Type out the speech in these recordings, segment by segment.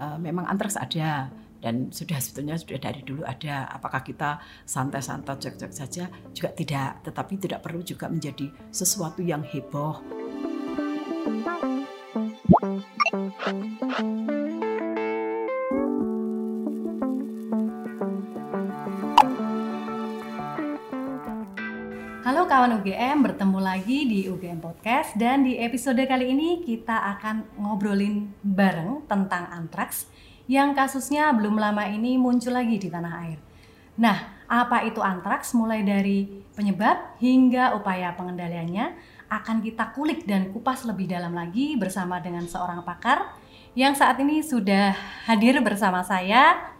uh, memang antraks ada dan sudah sebetulnya sudah dari dulu ada. Apakah kita santai-santai cek-cek saja? Juga tidak. Tetapi tidak perlu juga menjadi sesuatu yang heboh Halo kawan UGM, bertemu lagi di UGM Podcast dan di episode kali ini kita akan ngobrolin bareng tentang antraks yang kasusnya belum lama ini muncul lagi di tanah air. Nah, apa itu antraks mulai dari penyebab hingga upaya pengendaliannya akan kita kulik dan kupas lebih dalam lagi bersama dengan seorang pakar yang saat ini sudah hadir bersama saya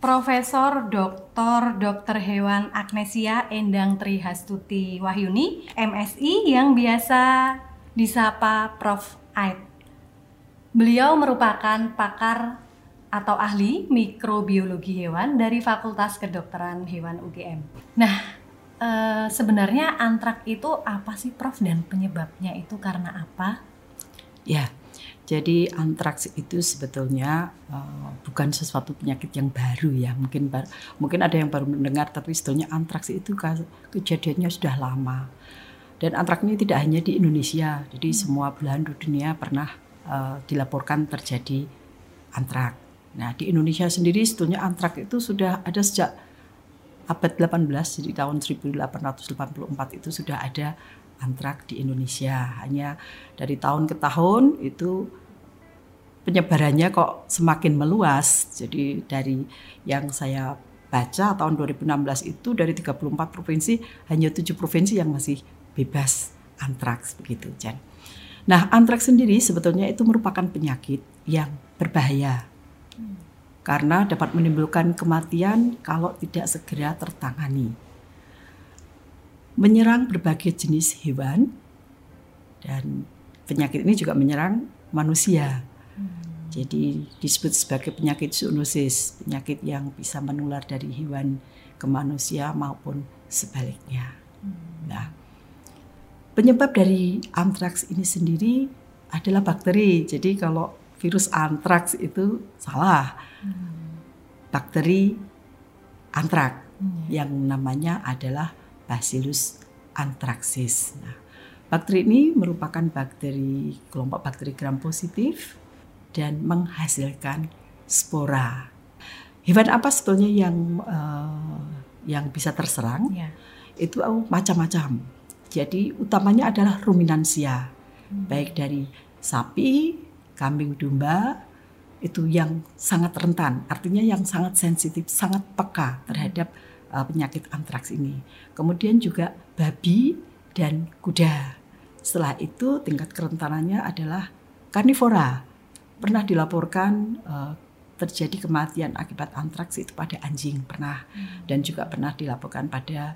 Profesor Dr. Dr. Hewan Agnesia Endang Trihastuti Wahyuni, MSI yang biasa disapa Prof. Aid. Beliau merupakan pakar atau ahli mikrobiologi hewan dari Fakultas Kedokteran Hewan UGM. Nah, e, sebenarnya antrak itu apa sih Prof dan penyebabnya itu karena apa? Ya, jadi antraks itu sebetulnya uh, bukan sesuatu penyakit yang baru ya. Mungkin bar, mungkin ada yang baru mendengar tapi sebetulnya antraks itu kejadiannya sudah lama. Dan antraks ini tidak hanya di Indonesia. Jadi hmm. semua belahan dunia pernah uh, dilaporkan terjadi antrak. Nah, di Indonesia sendiri sebetulnya antrak itu sudah ada sejak abad 18 jadi tahun 1884 itu sudah ada antrak di Indonesia. Hanya dari tahun ke tahun itu penyebarannya kok semakin meluas. Jadi dari yang saya baca tahun 2016 itu dari 34 provinsi hanya tujuh provinsi yang masih bebas antraks begitu Jan. Nah antraks sendiri sebetulnya itu merupakan penyakit yang berbahaya karena dapat menimbulkan kematian kalau tidak segera tertangani. Menyerang berbagai jenis hewan dan penyakit ini juga menyerang manusia. Jadi disebut sebagai penyakit zoonosis, penyakit yang bisa menular dari hewan ke manusia maupun sebaliknya. Nah, penyebab dari antraks ini sendiri adalah bakteri. Jadi kalau virus antraks itu salah. Bakteri antrak yang namanya adalah Bacillus anthracis. Nah, bakteri ini merupakan bakteri kelompok bakteri gram positif dan menghasilkan spora. Hewan apa sebetulnya yang uh, yang bisa terserang? Ya. Itu oh, macam-macam. Jadi utamanya adalah ruminansia, hmm. baik dari sapi, kambing, domba, itu yang sangat rentan, artinya yang sangat sensitif, sangat peka terhadap uh, penyakit antraks ini. Kemudian juga babi dan kuda. Setelah itu tingkat kerentanannya adalah karnivora, pernah dilaporkan uh, terjadi kematian akibat antraks itu pada anjing pernah hmm. dan juga pernah dilaporkan pada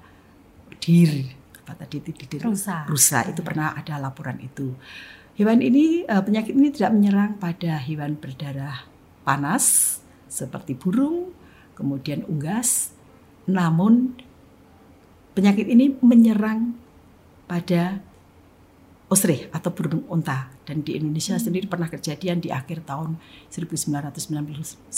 dir apa tadi dir rusa. rusa itu pernah ada laporan itu hewan ini uh, penyakit ini tidak menyerang pada hewan berdarah panas seperti burung kemudian unggas namun penyakit ini menyerang pada osrih atau burung unta dan di Indonesia hmm. sendiri pernah kejadian di akhir tahun 1999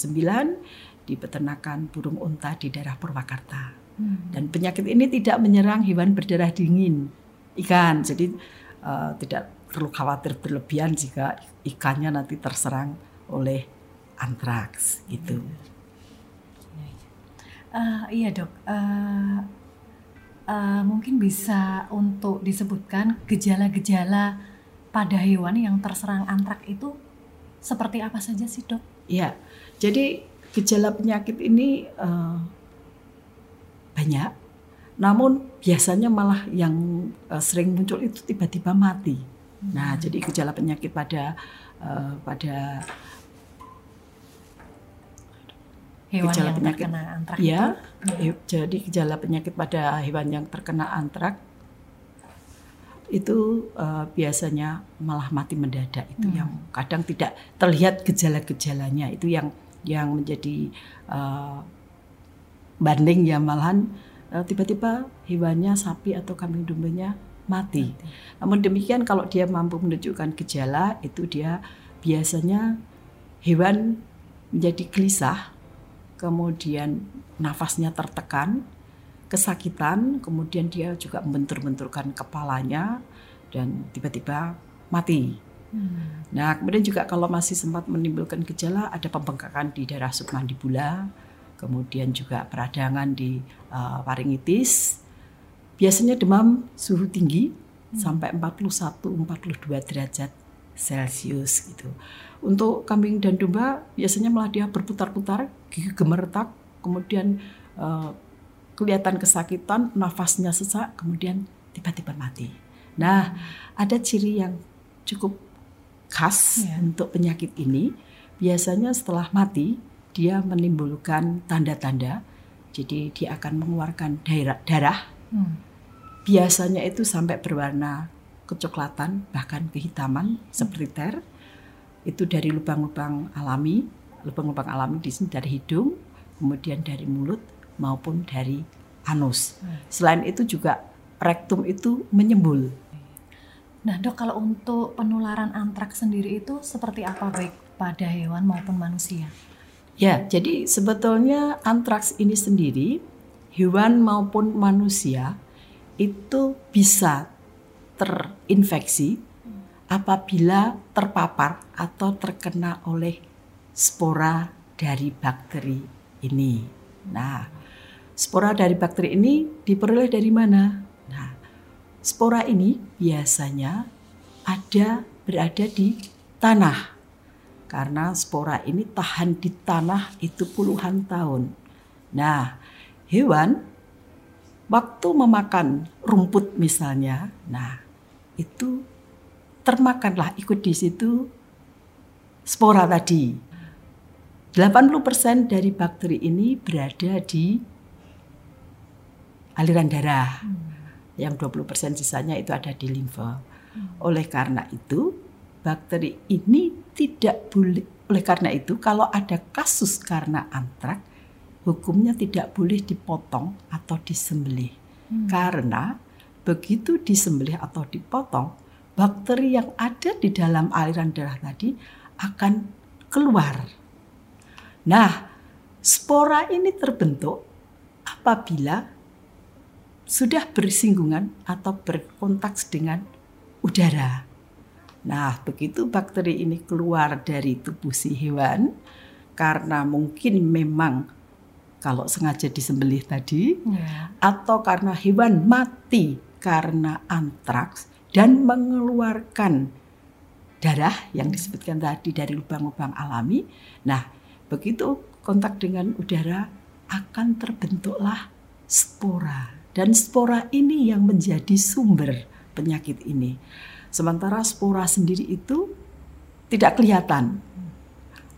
di peternakan burung unta di daerah Purwakarta. Hmm. Dan penyakit ini tidak menyerang hewan berdarah dingin, ikan. Jadi uh, tidak perlu khawatir berlebihan jika ikannya nanti terserang oleh antraks gitu. Uh, iya dok, uh, uh, mungkin bisa untuk disebutkan gejala-gejala pada hewan yang terserang antrak itu seperti apa saja sih dok? Iya, jadi gejala penyakit ini uh, banyak, namun biasanya malah yang uh, sering muncul itu tiba-tiba mati. Hmm. Nah, jadi gejala penyakit pada uh, pada hewan gejala yang penyakit terkena antrak ya itu? jadi gejala penyakit pada hewan yang terkena antrak itu uh, biasanya malah mati mendadak itu hmm. yang kadang tidak terlihat gejala-gejalanya itu yang yang menjadi uh, banding ya malahan uh, tiba-tiba hewannya sapi atau kambing dombanya mati. mati. Namun demikian kalau dia mampu menunjukkan gejala itu dia biasanya hewan menjadi gelisah, kemudian nafasnya tertekan, kesakitan, kemudian dia juga membentur-benturkan kepalanya dan tiba-tiba mati. Hmm. Nah, kemudian juga kalau masih sempat menimbulkan gejala ada pembengkakan di daerah submandibula, kemudian juga peradangan di uh, faringitis. Biasanya demam suhu tinggi hmm. sampai 41 42 derajat Celcius gitu. Untuk kambing dan domba biasanya malah dia berputar-putar, gigi gemeretak, kemudian uh, kelihatan kesakitan, nafasnya sesak, kemudian tiba-tiba mati. Nah, ada ciri yang cukup khas ya. untuk penyakit ini. Biasanya setelah mati, dia menimbulkan tanda-tanda. Jadi dia akan mengeluarkan darah. darah. Hmm. Biasanya itu sampai berwarna kecoklatan, bahkan kehitaman hmm. seperti ter. Itu dari lubang-lubang alami. Lubang-lubang alami di sini dari hidung, kemudian dari mulut, maupun dari anus. Selain itu juga rektum itu menyembul. Nah dok kalau untuk penularan antraks sendiri itu seperti apa baik pada hewan maupun manusia? Ya jadi sebetulnya antraks ini sendiri hewan maupun manusia itu bisa terinfeksi apabila terpapar atau terkena oleh spora dari bakteri ini. Nah, Spora dari bakteri ini diperoleh dari mana? Nah, spora ini biasanya ada berada di tanah. Karena spora ini tahan di tanah itu puluhan tahun. Nah, hewan waktu memakan rumput misalnya, nah itu termakanlah ikut di situ spora tadi. 80% dari bakteri ini berada di aliran darah. Hmm. Yang 20% sisanya itu ada di limfa. Hmm. Oleh karena itu, bakteri ini tidak boleh oleh karena itu kalau ada kasus karena antrak hukumnya tidak boleh dipotong atau disembelih. Hmm. Karena begitu disembelih atau dipotong, bakteri yang ada di dalam aliran darah tadi akan keluar. Nah, spora ini terbentuk apabila sudah bersinggungan atau berkontak dengan udara. Nah, begitu bakteri ini keluar dari tubuh si hewan, karena mungkin memang kalau sengaja disembelih tadi, ya. atau karena hewan mati karena antraks dan mengeluarkan darah yang disebutkan tadi dari lubang-lubang alami. Nah, begitu kontak dengan udara akan terbentuklah spora dan spora ini yang menjadi sumber penyakit ini. Sementara spora sendiri itu tidak kelihatan.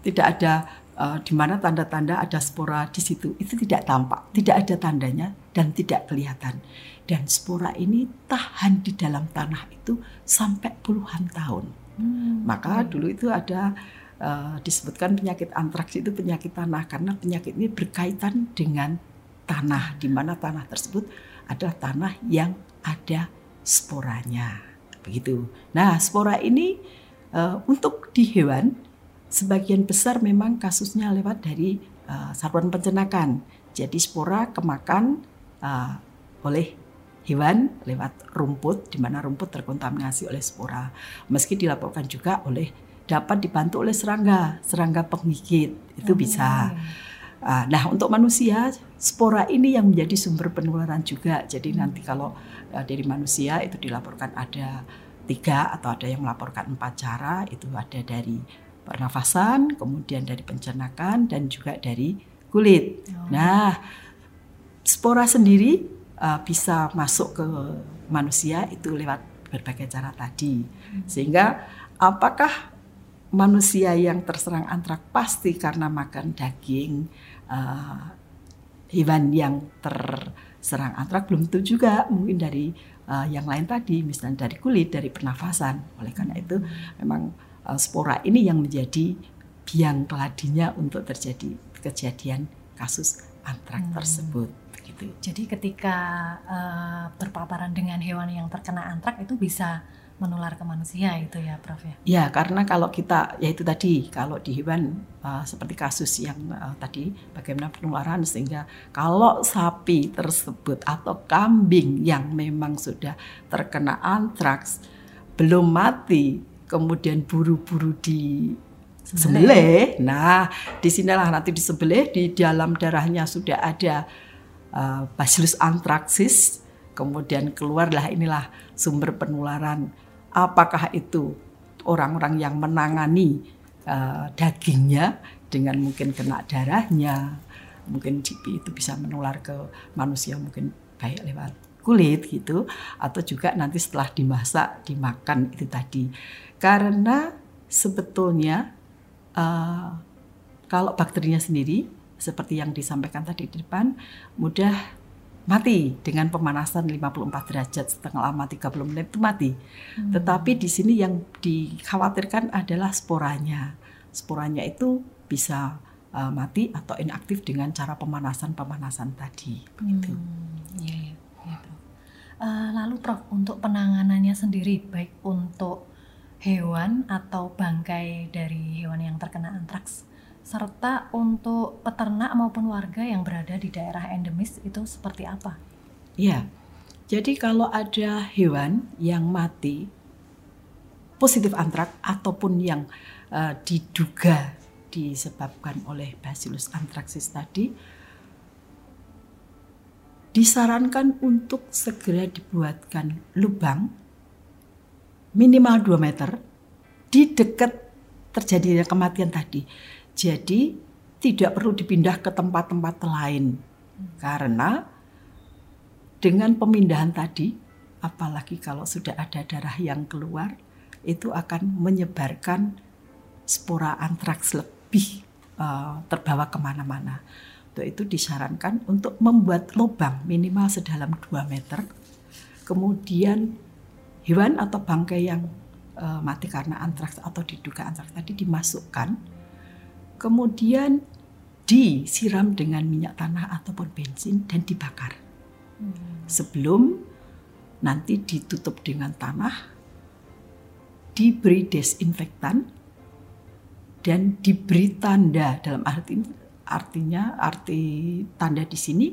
Tidak ada uh, di mana tanda-tanda ada spora di situ. Itu tidak tampak, tidak ada tandanya dan tidak kelihatan. Dan spora ini tahan di dalam tanah itu sampai puluhan tahun. Hmm. Maka dulu itu ada uh, disebutkan penyakit antraks itu penyakit tanah karena penyakit ini berkaitan dengan tanah di mana tanah tersebut adalah tanah yang ada sporanya. Begitu. Nah, spora ini uh, untuk di hewan sebagian besar memang kasusnya lewat dari uh, saluran pencernaan. Jadi spora kemakan uh, oleh hewan lewat rumput di mana rumput terkontaminasi oleh spora. Meski dilaporkan juga oleh dapat dibantu oleh serangga, serangga penggigit itu oh, bisa. Ah, nah, untuk manusia, spora ini yang menjadi sumber penularan juga. Jadi hmm. nanti kalau uh, dari manusia itu dilaporkan ada tiga atau ada yang melaporkan empat cara. Itu ada dari pernafasan, kemudian dari pencernaan, dan juga dari kulit. Oh. Nah, spora sendiri uh, bisa masuk ke manusia itu lewat berbagai cara tadi. Hmm. Sehingga apakah manusia yang terserang antrak pasti karena makan daging uh, hewan yang terserang antrak belum tentu juga mungkin dari uh, yang lain tadi misalnya dari kulit dari pernafasan oleh karena itu memang uh, spora ini yang menjadi biang keladinya untuk terjadi kejadian kasus antrak hmm. tersebut gitu. Jadi ketika uh, berpaparan dengan hewan yang terkena antrak itu bisa menular ke manusia itu ya Prof ya. Ya, karena kalau kita ya itu tadi kalau di hewan uh, seperti kasus yang uh, tadi bagaimana penularan sehingga kalau sapi tersebut atau kambing yang memang sudah terkena antraks belum mati kemudian buru-buru di sembelih. Nah, di sinilah nanti disembelih di dalam darahnya sudah ada uh, Bacillus anthracis, kemudian keluarlah inilah sumber penularan. Apakah itu orang-orang yang menangani uh, dagingnya dengan mungkin kena darahnya, mungkin GP itu bisa menular ke manusia mungkin baik lewat kulit gitu atau juga nanti setelah dimasak dimakan itu tadi. Karena sebetulnya uh, kalau bakterinya sendiri seperti yang disampaikan tadi di depan mudah mati dengan pemanasan 54 derajat setengah lama 30 menit itu mati. Hmm. Tetapi di sini yang dikhawatirkan adalah sporanya. Sporanya itu bisa uh, mati atau inaktif dengan cara pemanasan-pemanasan tadi. Begitu. Hmm, iya, iya, iya, Uh, lalu Prof, untuk penanganannya sendiri baik untuk hewan atau bangkai dari hewan yang terkena antraks serta untuk peternak maupun warga yang berada di daerah endemis itu seperti apa? Ya, jadi kalau ada hewan yang mati positif antrak ataupun yang uh, diduga disebabkan oleh Bacillus anthracis tadi, disarankan untuk segera dibuatkan lubang minimal 2 meter di dekat terjadinya kematian tadi jadi tidak perlu dipindah ke tempat-tempat lain. Karena dengan pemindahan tadi, apalagi kalau sudah ada darah yang keluar, itu akan menyebarkan spora antraks lebih uh, terbawa ke mana-mana. Untuk itu disarankan untuk membuat lubang minimal sedalam 2 meter. Kemudian hewan atau bangkai yang uh, mati karena antraks atau diduga antraks tadi dimasukkan kemudian disiram dengan minyak tanah ataupun bensin dan dibakar. Hmm. Sebelum nanti ditutup dengan tanah, diberi desinfektan dan diberi tanda dalam arti artinya arti tanda di sini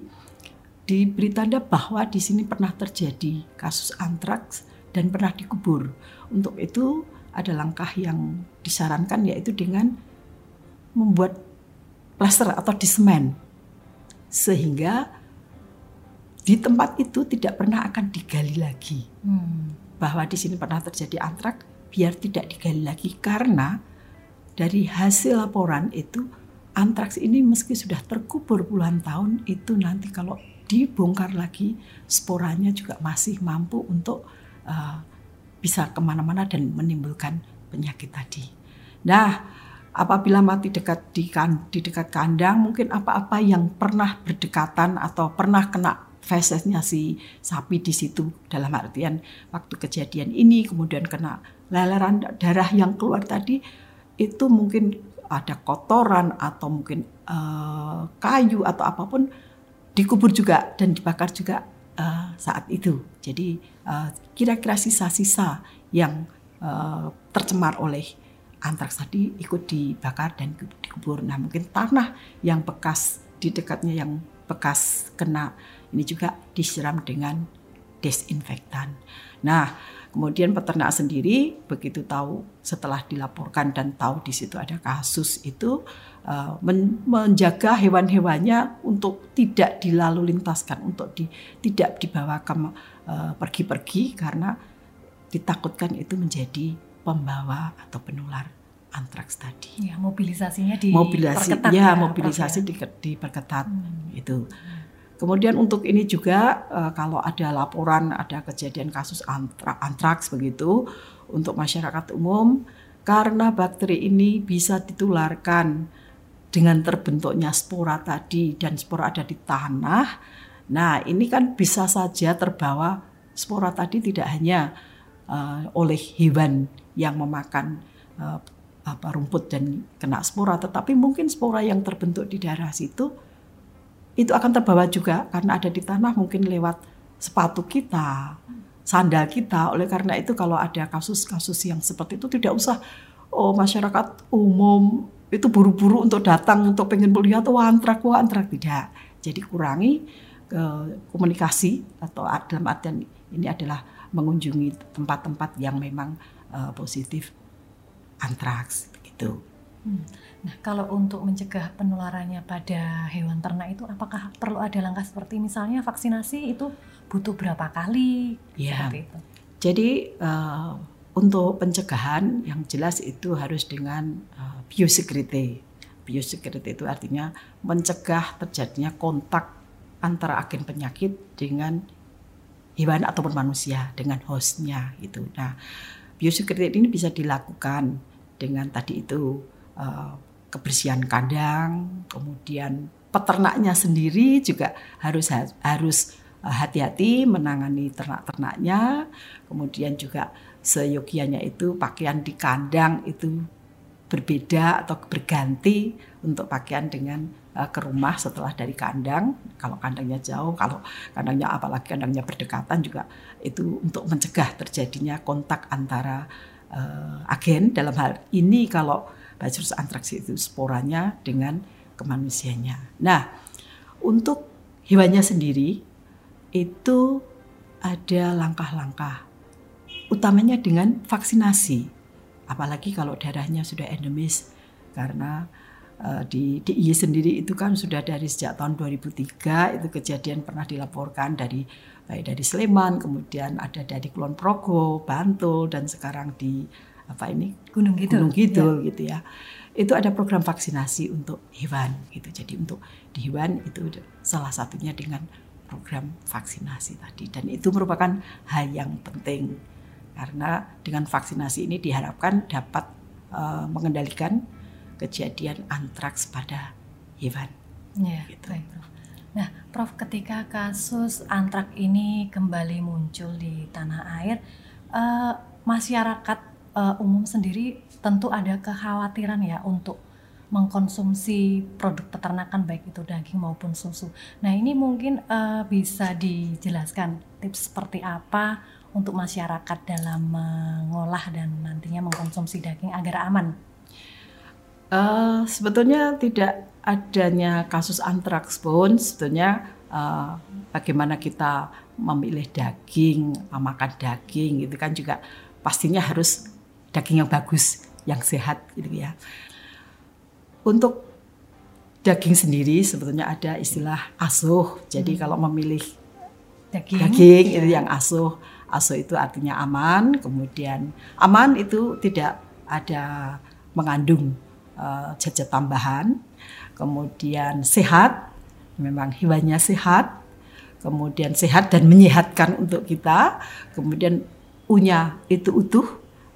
diberi tanda bahwa di sini pernah terjadi kasus antraks dan pernah dikubur. Untuk itu ada langkah yang disarankan yaitu dengan membuat plaster atau disemen sehingga di tempat itu tidak pernah akan digali lagi hmm. bahwa di sini pernah terjadi antrak biar tidak digali lagi karena dari hasil laporan itu antraks ini meski sudah terkubur puluhan tahun itu nanti kalau dibongkar lagi sporanya juga masih mampu untuk uh, bisa ke mana-mana dan menimbulkan penyakit tadi. Nah, apabila mati dekat di, kan, di dekat kandang mungkin apa-apa yang pernah berdekatan atau pernah kena fesesnya si sapi di situ. Dalam artian waktu kejadian ini kemudian kena leleran darah yang keluar tadi itu mungkin ada kotoran atau mungkin uh, kayu atau apa pun dikubur juga dan dibakar juga uh, saat itu. Jadi uh, kira-kira sisa-sisa yang tercemar oleh antraks tadi ikut dibakar dan dikubur. Nah mungkin tanah yang bekas di dekatnya yang bekas kena ini juga disiram dengan desinfektan. Nah kemudian peternak sendiri begitu tahu setelah dilaporkan dan tahu di situ ada kasus itu men menjaga hewan-hewannya untuk tidak dilalu lintaskan, untuk di, tidak dibawa ke uh, pergi-pergi karena ditakutkan itu menjadi pembawa atau penular antraks tadi. Ya, mobilisasinya di mobilisasi ya, ya mobilisasi ya? di, diperketat hmm. itu. Kemudian untuk ini juga uh, kalau ada laporan ada kejadian kasus antra, antraks begitu untuk masyarakat umum karena bakteri ini bisa ditularkan dengan terbentuknya spora tadi dan spora ada di tanah. Nah, ini kan bisa saja terbawa spora tadi tidak hanya uh, oleh hewan yang memakan uh, apa rumput dan kena spora, tetapi mungkin spora yang terbentuk di daerah situ itu akan terbawa juga karena ada di tanah mungkin lewat sepatu kita sandal kita. Oleh karena itu kalau ada kasus-kasus yang seperti itu tidak usah oh masyarakat umum itu buru-buru untuk datang untuk pengen melihat oh antrak wah antrak tidak. Jadi kurangi ke komunikasi atau dalam artian ini adalah mengunjungi tempat-tempat yang memang uh, positif antraks begitu. Hmm. Nah, kalau untuk mencegah penularannya pada hewan ternak itu apakah perlu ada langkah seperti misalnya vaksinasi itu butuh berapa kali ya. itu? Jadi uh, untuk pencegahan yang jelas itu harus dengan uh, biosecurity. Biosecurity itu artinya mencegah terjadinya kontak antara agen penyakit dengan hewan ataupun manusia dengan hostnya gitu. Nah, biosecurity ini bisa dilakukan dengan tadi itu uh, kebersihan kandang, kemudian peternaknya sendiri juga harus harus eh, hati-hati menangani ternak-ternaknya, kemudian juga seyogianya itu pakaian di kandang itu berbeda atau berganti untuk pakaian dengan uh, ke rumah setelah dari kandang. Kalau kandangnya jauh, kalau kandangnya apalagi kandangnya berdekatan juga itu untuk mencegah terjadinya kontak antara uh, agen dalam hal ini kalau Bacillus anthrax itu sporanya dengan kemanusiaannya. Nah, untuk hewannya sendiri itu ada langkah-langkah utamanya dengan vaksinasi. Apalagi kalau darahnya sudah endemis karena uh, di DIY sendiri itu kan sudah dari sejak tahun 2003 itu kejadian pernah dilaporkan dari baik dari Sleman, kemudian ada dari Kulon Progo, Bantul dan sekarang di apa ini Gunung Kidul, Gunung Kidul ya. gitu ya. Itu ada program vaksinasi untuk hewan gitu. Jadi untuk di hewan itu salah satunya dengan program vaksinasi tadi dan itu merupakan hal yang penting karena dengan vaksinasi ini diharapkan dapat uh, mengendalikan kejadian antraks pada hewan. Ya, gitu. baik. Nah, Prof, ketika kasus antrak ini kembali muncul di tanah air, uh, masyarakat uh, umum sendiri tentu ada kekhawatiran ya untuk mengkonsumsi produk peternakan baik itu daging maupun susu. Nah ini mungkin uh, bisa dijelaskan tips seperti apa untuk masyarakat dalam mengolah dan nantinya mengkonsumsi daging agar aman. Uh, sebetulnya tidak adanya kasus antraks pun sebetulnya uh, bagaimana kita memilih daging, memakan daging itu kan juga pastinya harus daging yang bagus, yang sehat gitu ya. Untuk daging sendiri sebetulnya ada istilah asuh. Jadi hmm. kalau memilih daging, daging itu yang asuh. Asuh itu artinya aman, kemudian aman itu tidak ada mengandung uh, zat tambahan, kemudian sehat, memang hewannya sehat, kemudian sehat dan menyehatkan untuk kita, kemudian unya itu utuh,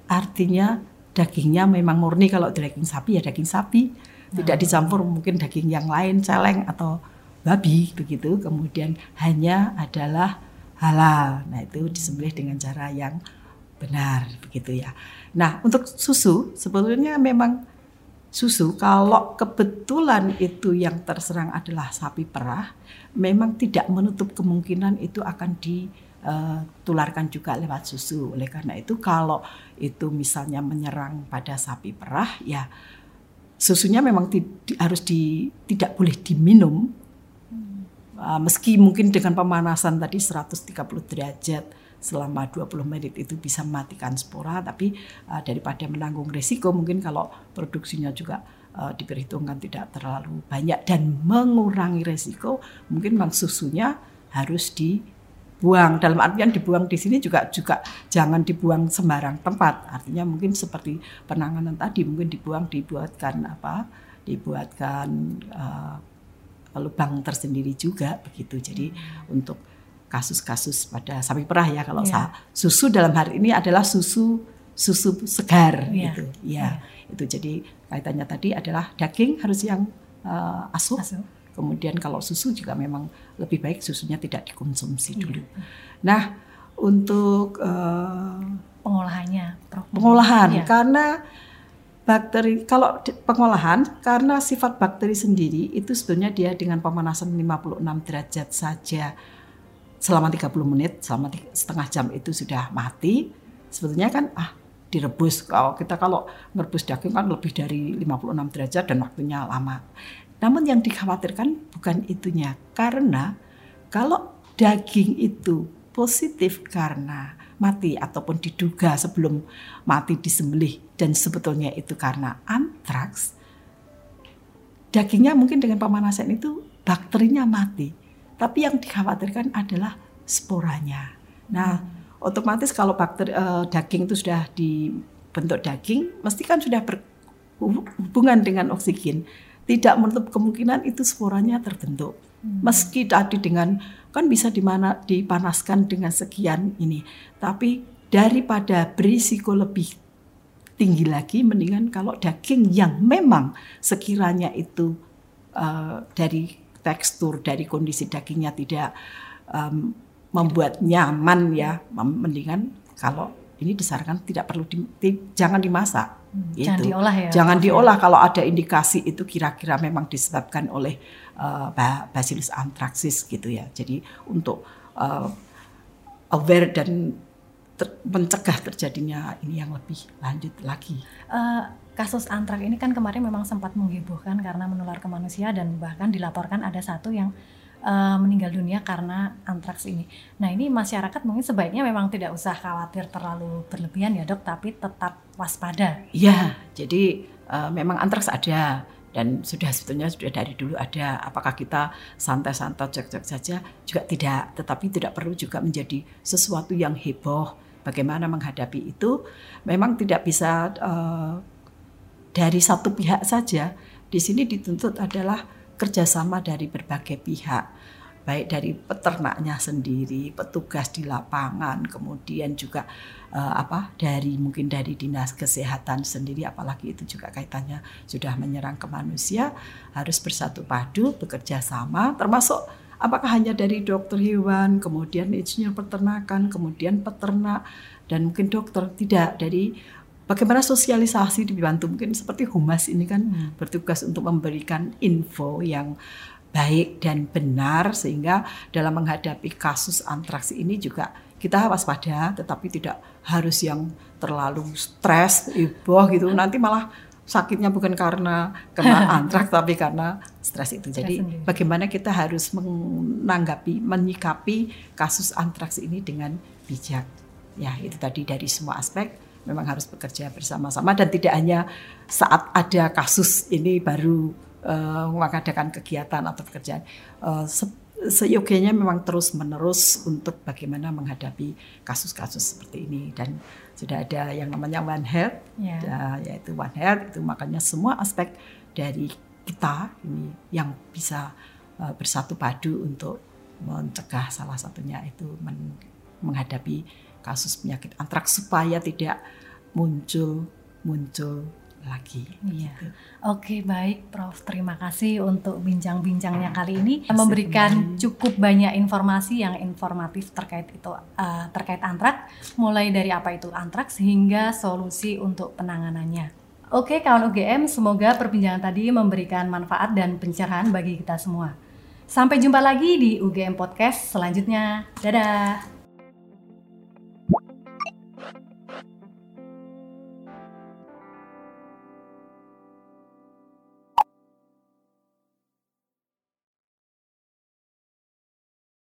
artinya dagingnya memang murni. Kalau daging sapi ya daging sapi. Tidak nah. dicampur mungkin daging yang lain celeng atau babi begitu. Kemudian hanya adalah halal nah itu disembelih dengan cara yang benar begitu ya nah untuk susu sebetulnya memang susu kalau kebetulan itu yang terserang adalah sapi perah memang tidak menutup kemungkinan itu akan di uh, tularkan juga lewat susu. Oleh karena itu kalau itu misalnya menyerang pada sapi perah ya susunya memang harus di, tidak boleh diminum. Uh, meski mungkin dengan pemanasan tadi 130 derajat selama 20 menit itu bisa mematikan spora tapi uh, daripada menanggung resiko mungkin kalau produksinya juga uh, diperhitungkan tidak terlalu banyak dan mengurangi resiko mungkin memang susunya harus di buang dalam artian dibuang di sini juga juga jangan dibuang sembarang tempat. Artinya mungkin seperti penanganan tadi mungkin dibuang dibuatkan apa dibuatkan uh, lubang tersendiri juga begitu jadi hmm. untuk kasus-kasus pada sapi perah ya kalau yeah. susu dalam hari ini adalah susu susu segar yeah. gitu ya yeah. itu jadi kaitannya tadi adalah daging harus yang uh, asuh, asuh Kemudian kalau susu juga memang lebih baik susunya tidak dikonsumsi iya. dulu. Nah, untuk uh, pengolahannya, pengolahan ya. karena bakteri kalau pengolahan karena sifat bakteri sendiri itu sebetulnya dia dengan pemanasan 56 derajat saja selama 30 menit, selama setengah jam itu sudah mati, sebetulnya kan ah direbus. Kalau kita kalau merebus daging kan lebih dari 56 derajat dan waktunya lama. Namun yang dikhawatirkan bukan itunya, karena kalau daging itu positif karena mati ataupun diduga sebelum mati disembelih dan sebetulnya itu karena antraks, dagingnya mungkin dengan pemanasan itu bakterinya mati. Tapi yang dikhawatirkan adalah sporanya. Nah, otomatis kalau bakteri uh, daging itu sudah dibentuk daging, mesti kan sudah berhubungan dengan oksigen. Tidak menutup kemungkinan itu sporanya terbentuk. Hmm. Meski tadi dengan kan bisa di mana dipanaskan dengan sekian ini, tapi daripada berisiko lebih tinggi lagi, mendingan kalau daging yang memang sekiranya itu uh, dari tekstur dari kondisi dagingnya tidak um, membuat nyaman ya mendingan kalau ini disarankan tidak perlu di, di, jangan dimasak. Hmm, gitu. jangan diolah ya jangan diolah. Kalau ada indikasi itu kira-kira memang disebabkan oleh uh, Bacillus anthracis gitu ya. Jadi untuk uh, aware dan ter, mencegah terjadinya ini yang lebih lanjut lagi. Uh, kasus antrak ini kan kemarin memang sempat menghebohkan karena menular ke manusia dan bahkan dilaporkan ada satu yang uh, meninggal dunia karena antraks ini. Nah ini masyarakat mungkin sebaiknya memang tidak usah khawatir terlalu berlebihan ya dok, tapi tetap waspada. Iya, jadi uh, memang antraks ada dan sudah sebetulnya sudah dari dulu ada. Apakah kita santai-santai cek-cek saja juga tidak, tetapi tidak perlu juga menjadi sesuatu yang heboh. Bagaimana menghadapi itu memang tidak bisa uh, dari satu pihak saja. Di sini dituntut adalah kerjasama dari berbagai pihak, baik dari peternaknya sendiri, petugas di lapangan, kemudian juga uh, apa dari mungkin dari dinas kesehatan sendiri, apalagi itu juga kaitannya sudah menyerang ke manusia, harus bersatu padu, bekerja sama, termasuk apakah hanya dari dokter hewan, kemudian insinyur peternakan, kemudian peternak, dan mungkin dokter tidak dari bagaimana sosialisasi dibantu? Mungkin seperti humas ini kan hmm. bertugas untuk memberikan info yang baik dan benar sehingga dalam menghadapi kasus antraks ini juga kita waspada tetapi tidak harus yang terlalu stres iboh gitu. Nanti malah sakitnya bukan karena kena antraks tapi karena stres itu. Jadi bagaimana kita harus menanggapi menyikapi kasus antraks ini dengan bijak? Ya itu tadi dari semua aspek memang harus bekerja bersama-sama dan tidak hanya saat ada kasus ini baru uh, mengadakan kegiatan atau pekerjaan. Uh, se seyogianya memang terus menerus untuk bagaimana menghadapi kasus-kasus seperti ini dan sudah ada yang namanya One Health, yeah. ya, yaitu One Health itu makanya semua aspek dari kita ini yang bisa uh, bersatu padu untuk mencegah salah satunya itu men menghadapi kasus penyakit antraks supaya tidak muncul muncul lagi. Iya. Gitu. Oke baik, Prof. Terima kasih untuk bincang-bincangnya kali ini memberikan cukup banyak informasi yang informatif terkait itu uh, terkait antrak, mulai dari apa itu antrak sehingga solusi untuk penanganannya. Oke, kawan UGM, semoga perbincangan tadi memberikan manfaat dan pencerahan bagi kita semua. Sampai jumpa lagi di UGM Podcast selanjutnya. Dadah.